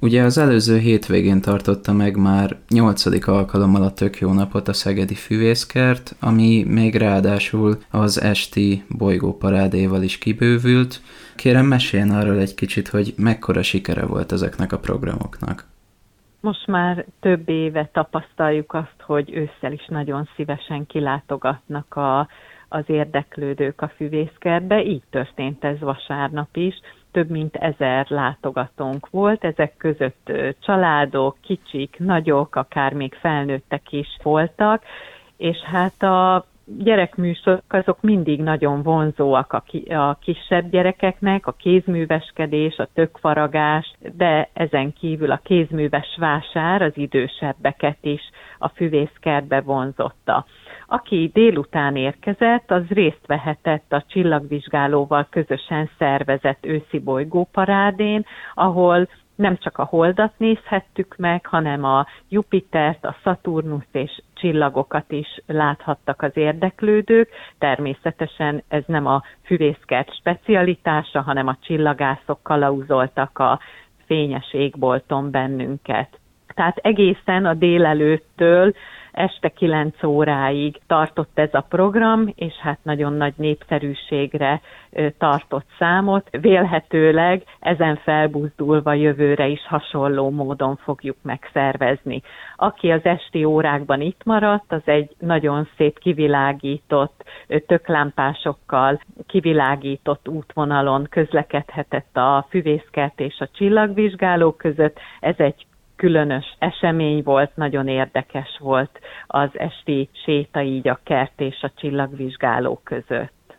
Ugye az előző hétvégén tartotta meg már nyolcadik alkalommal a tök jó napot a Szegedi Füvészkert, ami még ráadásul az esti bolygóparádéval is kibővült. Kérem, meséljen arról egy kicsit, hogy mekkora sikere volt ezeknek a programoknak. Most már több éve tapasztaljuk azt, hogy ősszel is nagyon szívesen kilátogatnak a, az érdeklődők a füvészkertbe. Így történt ez vasárnap is. Több mint ezer látogatónk volt, ezek között családok, kicsik, nagyok, akár még felnőttek is voltak, és hát a gyerekműsorok azok mindig nagyon vonzóak a, ki, a kisebb gyerekeknek, a kézműveskedés, a tökfaragás, de ezen kívül a kézműves vásár az idősebbeket is a füvészkertbe vonzotta. Aki délután érkezett, az részt vehetett a csillagvizsgálóval közösen szervezett őszi bolygóparádén, ahol nem csak a holdat nézhettük meg, hanem a Jupitert, a Szaturnusz és csillagokat is láthattak az érdeklődők. Természetesen ez nem a füvészkert specialitása, hanem a csillagászok kalauzoltak a fényes égbolton bennünket. Tehát egészen a délelőttől este 9 óráig tartott ez a program, és hát nagyon nagy népszerűségre tartott számot. Vélhetőleg ezen felbuzdulva jövőre is hasonló módon fogjuk megszervezni. Aki az esti órákban itt maradt, az egy nagyon szép kivilágított, töklámpásokkal kivilágított útvonalon közlekedhetett a füvészkert és a csillagvizsgálók között. Ez egy különös esemény volt, nagyon érdekes volt az esti séta így a kert és a csillagvizsgáló között.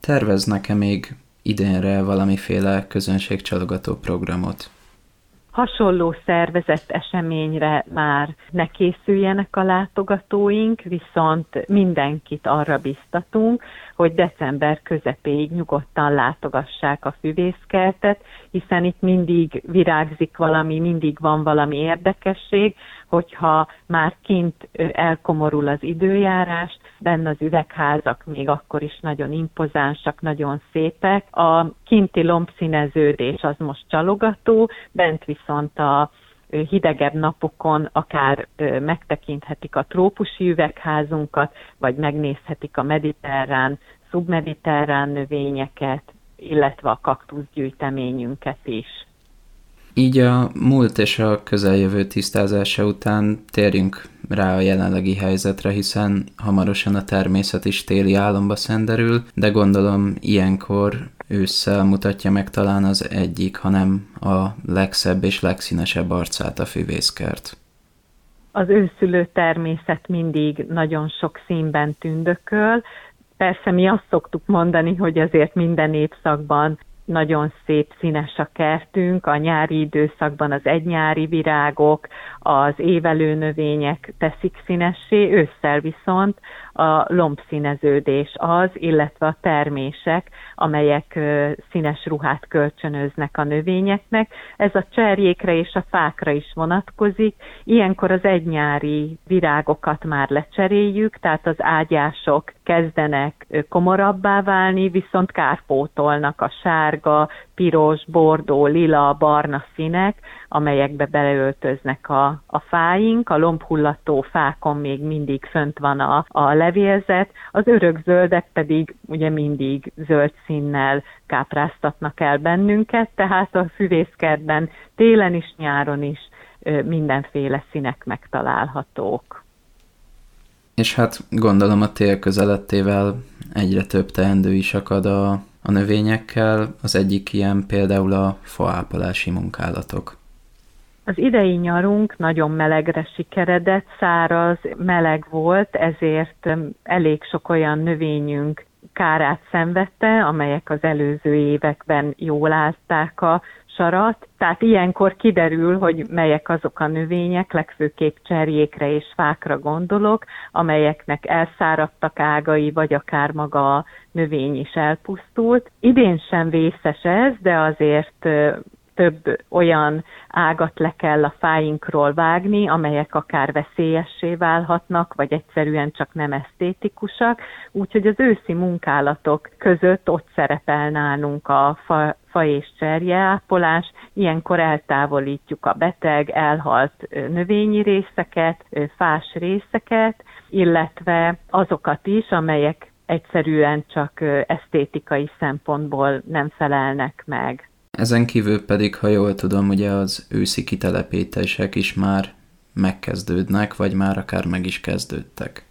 Terveznek-e még idénre valamiféle közönségcsalogató programot? Hasonló szervezett eseményre már ne készüljenek a látogatóink, viszont mindenkit arra biztatunk, hogy december közepéig nyugodtan látogassák a füvészkertet, hiszen itt mindig virágzik valami, mindig van valami érdekesség, hogyha már kint elkomorul az időjárás, benne az üvegházak még akkor is nagyon impozánsak, nagyon szépek. A kinti lombszíneződés az most csalogató, bent viszont a hidegebb napokon akár megtekinthetik a trópusi üvegházunkat, vagy megnézhetik a mediterrán, szubmediterrán növényeket, illetve a kaktuszgyűjteményünket is. Így a múlt és a közeljövő tisztázása után térjünk rá a jelenlegi helyzetre, hiszen hamarosan a természet is téli álomba szenderül, de gondolom ilyenkor ősszel mutatja meg talán az egyik, hanem a legszebb és legszínesebb arcát a füvészkert. Az őszülő természet mindig nagyon sok színben tündököl, Persze mi azt szoktuk mondani, hogy azért minden évszakban nagyon szép színes a kertünk, a nyári időszakban az egynyári virágok, az évelő növények teszik színessé, ősszel viszont a lombszíneződés az, illetve a termések, amelyek színes ruhát kölcsönöznek a növényeknek. Ez a cserjékre és a fákra is vonatkozik. Ilyenkor az egynyári virágokat már lecseréljük, tehát az ágyások kezdenek komorabbá válni, viszont kárpótolnak a sárga, piros, bordó, lila, barna színek, amelyekbe beleöltöznek a, a fáink, a lombhullató fákon még mindig fönt van a, a levélzet, az örökzöldek pedig ugye mindig zöld színnel kápráztatnak el bennünket, tehát a füvészkertben télen is, nyáron is mindenféle színek megtalálhatók. És hát gondolom a tél közelettével egyre több teendő is akad a, a növényekkel, az egyik ilyen például a faápolási munkálatok. Az idei nyarunk nagyon melegre sikeredett, száraz, meleg volt, ezért elég sok olyan növényünk kárát szenvedte, amelyek az előző években jól állták a sarat. Tehát ilyenkor kiderül, hogy melyek azok a növények, legfőképp cserjékre és fákra gondolok, amelyeknek elszáradtak ágai, vagy akár maga a növény is elpusztult. Idén sem vészes ez, de azért több olyan ágat le kell a fáinkról vágni, amelyek akár veszélyessé válhatnak, vagy egyszerűen csak nem esztétikusak. Úgyhogy az őszi munkálatok között ott szerepel nálunk a fa, fa és cserjeápolás, ilyenkor eltávolítjuk a beteg, elhalt növényi részeket, fás részeket, illetve azokat is, amelyek egyszerűen csak esztétikai szempontból nem felelnek meg. Ezen kívül pedig, ha jól tudom, ugye az őszi kitelepítések is már megkezdődnek, vagy már akár meg is kezdődtek.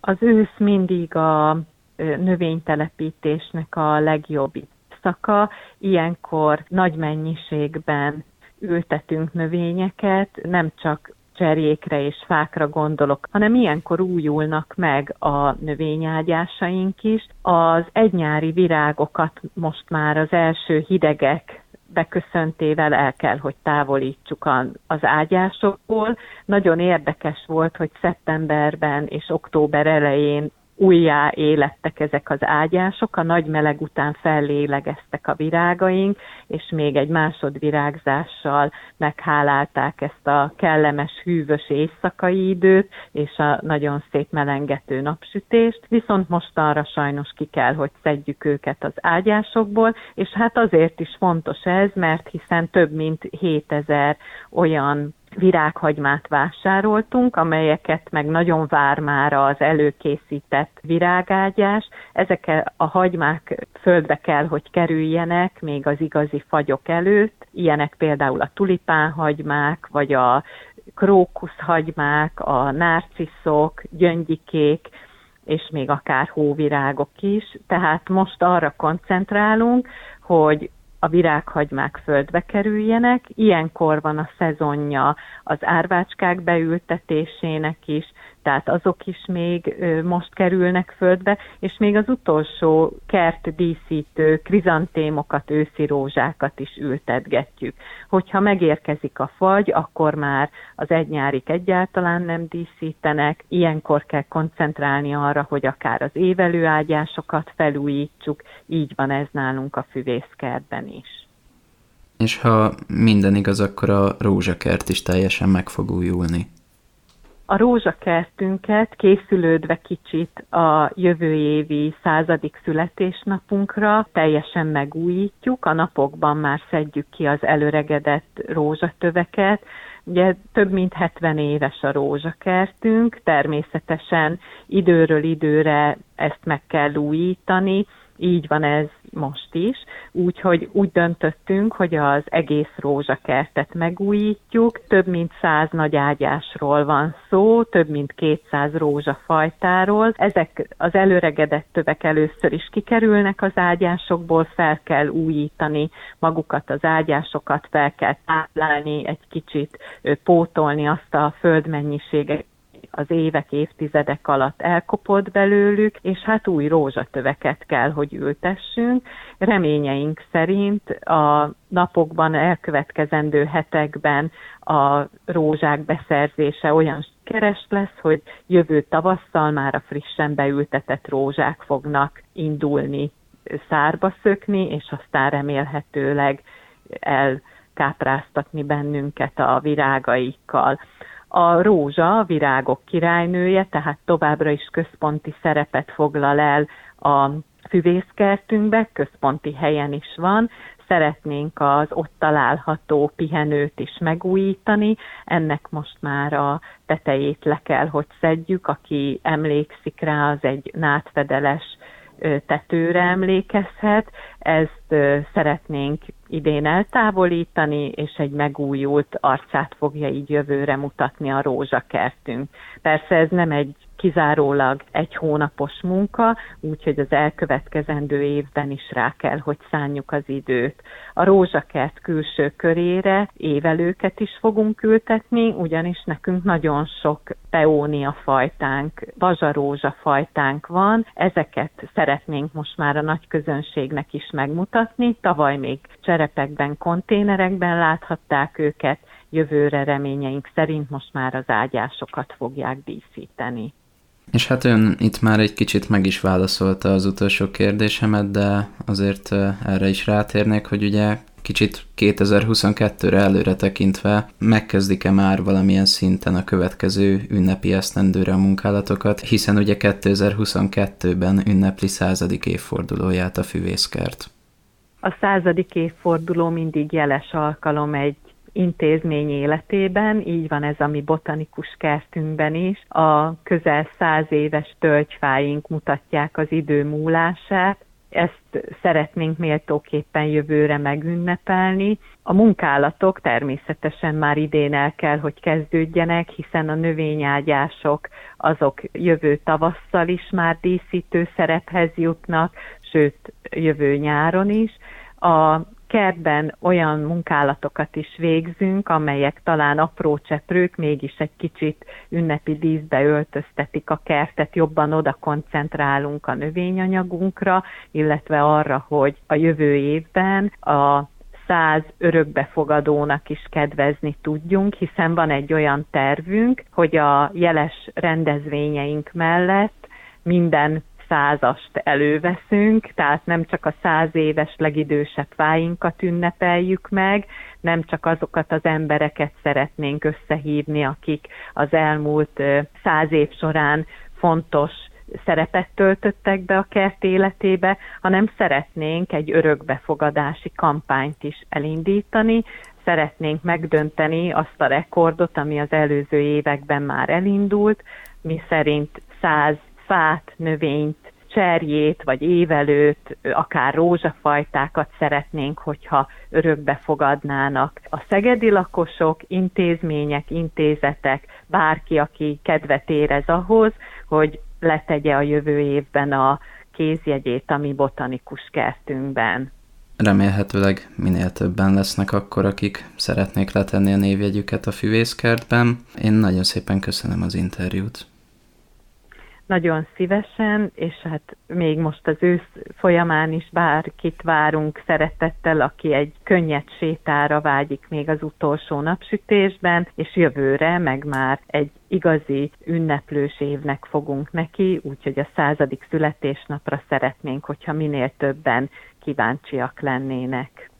Az ősz mindig a növénytelepítésnek a legjobb szaka. Ilyenkor nagy mennyiségben ültetünk növényeket, nem csak cserjékre és fákra gondolok, hanem ilyenkor újulnak meg a növényágyásaink is. Az egynyári virágokat most már az első hidegek beköszöntével el kell, hogy távolítsuk az ágyásokból. Nagyon érdekes volt, hogy szeptemberben és október elején újjá élettek ezek az ágyások, a nagy meleg után fellélegeztek a virágaink, és még egy másodvirágzással meghálálták ezt a kellemes, hűvös éjszakai időt, és a nagyon szép melengető napsütést, viszont mostanra sajnos ki kell, hogy szedjük őket az ágyásokból, és hát azért is fontos ez, mert hiszen több mint 7000 olyan virághagymát vásároltunk, amelyeket meg nagyon vár már az előkészített virágágyás. Ezek a hagymák földbe kell, hogy kerüljenek még az igazi fagyok előtt. Ilyenek például a tulipánhagymák, vagy a krókuszhagymák, a narciszok, gyöngyikék, és még akár hóvirágok is. Tehát most arra koncentrálunk, hogy a virághagymák földbe kerüljenek. Ilyenkor van a szezonja az árvácskák beültetésének is, tehát azok is még most kerülnek földbe, és még az utolsó kert díszítő krizantémokat, őszi rózsákat is ültetgetjük. Hogyha megérkezik a fagy, akkor már az egynyárik egyáltalán nem díszítenek, ilyenkor kell koncentrálni arra, hogy akár az évelőágyásokat felújítsuk, így van ez nálunk a füvészkertben is. És ha minden igaz, akkor a rózsakert is teljesen meg fog újulni a rózsakertünket készülődve kicsit a jövő évi századik születésnapunkra teljesen megújítjuk. A napokban már szedjük ki az előregedett rózsatöveket. Ugye több mint 70 éves a rózsakertünk, természetesen időről időre ezt meg kell újítani, így van ez most is, úgyhogy úgy döntöttünk, hogy az egész rózsakertet megújítjuk. Több mint száz nagy ágyásról van szó, több mint 200 rózsafajtáról. Ezek az előregedett tövek először is kikerülnek az ágyásokból, fel kell újítani magukat az ágyásokat, fel kell táplálni, egy kicsit pótolni azt a földmennyiséget, az évek, évtizedek alatt elkopott belőlük, és hát új rózsatöveket kell, hogy ültessünk. Reményeink szerint a napokban, elkövetkezendő hetekben a rózsák beszerzése olyan keres lesz, hogy jövő tavasszal már a frissen beültetett rózsák fognak indulni szárba szökni, és aztán remélhetőleg elkápráztatni bennünket a virágaikkal. A rózsa, a virágok királynője, tehát továbbra is központi szerepet foglal el a füvészkertünkbe, központi helyen is van, szeretnénk az ott található pihenőt is megújítani, ennek most már a tetejét le kell, hogy szedjük, aki emlékszik rá, az egy nátfedeles tetőre emlékezhet, ezt szeretnénk idén eltávolítani, és egy megújult arcát fogja így jövőre mutatni a rózsakertünk. Persze ez nem egy kizárólag egy hónapos munka, úgyhogy az elkövetkezendő évben is rá kell, hogy szánjuk az időt. A rózsakert külső körére évelőket is fogunk ültetni, ugyanis nekünk nagyon sok peónia fajtánk, bazsarózsa fajtánk van, ezeket szeretnénk most már a nagy közönségnek is megmutatni. Tavaly még cserepekben, konténerekben láthatták őket, jövőre reményeink szerint most már az ágyásokat fogják díszíteni. És hát ön itt már egy kicsit meg is válaszolta az utolsó kérdésemet, de azért erre is rátérnék, hogy ugye kicsit 2022-re előre tekintve megkezdik-e már valamilyen szinten a következő ünnepi esztendőre a munkálatokat, hiszen ugye 2022-ben ünnepli századik évfordulóját a füvészkert. A századik évforduló mindig jeles alkalom egy intézmény életében, így van ez a mi botanikus kertünkben is. A közel száz éves tölgyfáink mutatják az idő múlását, ezt szeretnénk méltóképpen jövőre megünnepelni. A munkálatok természetesen már idén el kell, hogy kezdődjenek, hiszen a növényágyások azok jövő tavasszal is már díszítő szerephez jutnak, sőt jövő nyáron is. A kertben olyan munkálatokat is végzünk, amelyek talán apró cseprők, mégis egy kicsit ünnepi díszbe öltöztetik a kertet, jobban oda koncentrálunk a növényanyagunkra, illetve arra, hogy a jövő évben a száz örökbefogadónak is kedvezni tudjunk, hiszen van egy olyan tervünk, hogy a jeles rendezvényeink mellett minden százast előveszünk, tehát nem csak a száz éves legidősebb fáinkat ünnepeljük meg, nem csak azokat az embereket szeretnénk összehívni, akik az elmúlt száz év során fontos szerepet töltöttek be a kert életébe, hanem szeretnénk egy örökbefogadási kampányt is elindítani, szeretnénk megdönteni azt a rekordot, ami az előző években már elindult, mi szerint 100 fát, növényt, cserjét, vagy évelőt, akár rózsafajtákat szeretnénk, hogyha örökbe fogadnának. A szegedi lakosok, intézmények, intézetek, bárki, aki kedvet érez ahhoz, hogy letegye a jövő évben a kézjegyét a mi botanikus kertünkben. Remélhetőleg minél többen lesznek akkor, akik szeretnék letenni a névjegyüket a füvészkertben. Én nagyon szépen köszönöm az interjút nagyon szívesen, és hát még most az ősz folyamán is bárkit várunk szeretettel, aki egy könnyed sétára vágyik még az utolsó napsütésben, és jövőre meg már egy igazi ünneplős évnek fogunk neki, úgyhogy a századik születésnapra szeretnénk, hogyha minél többen kíváncsiak lennének.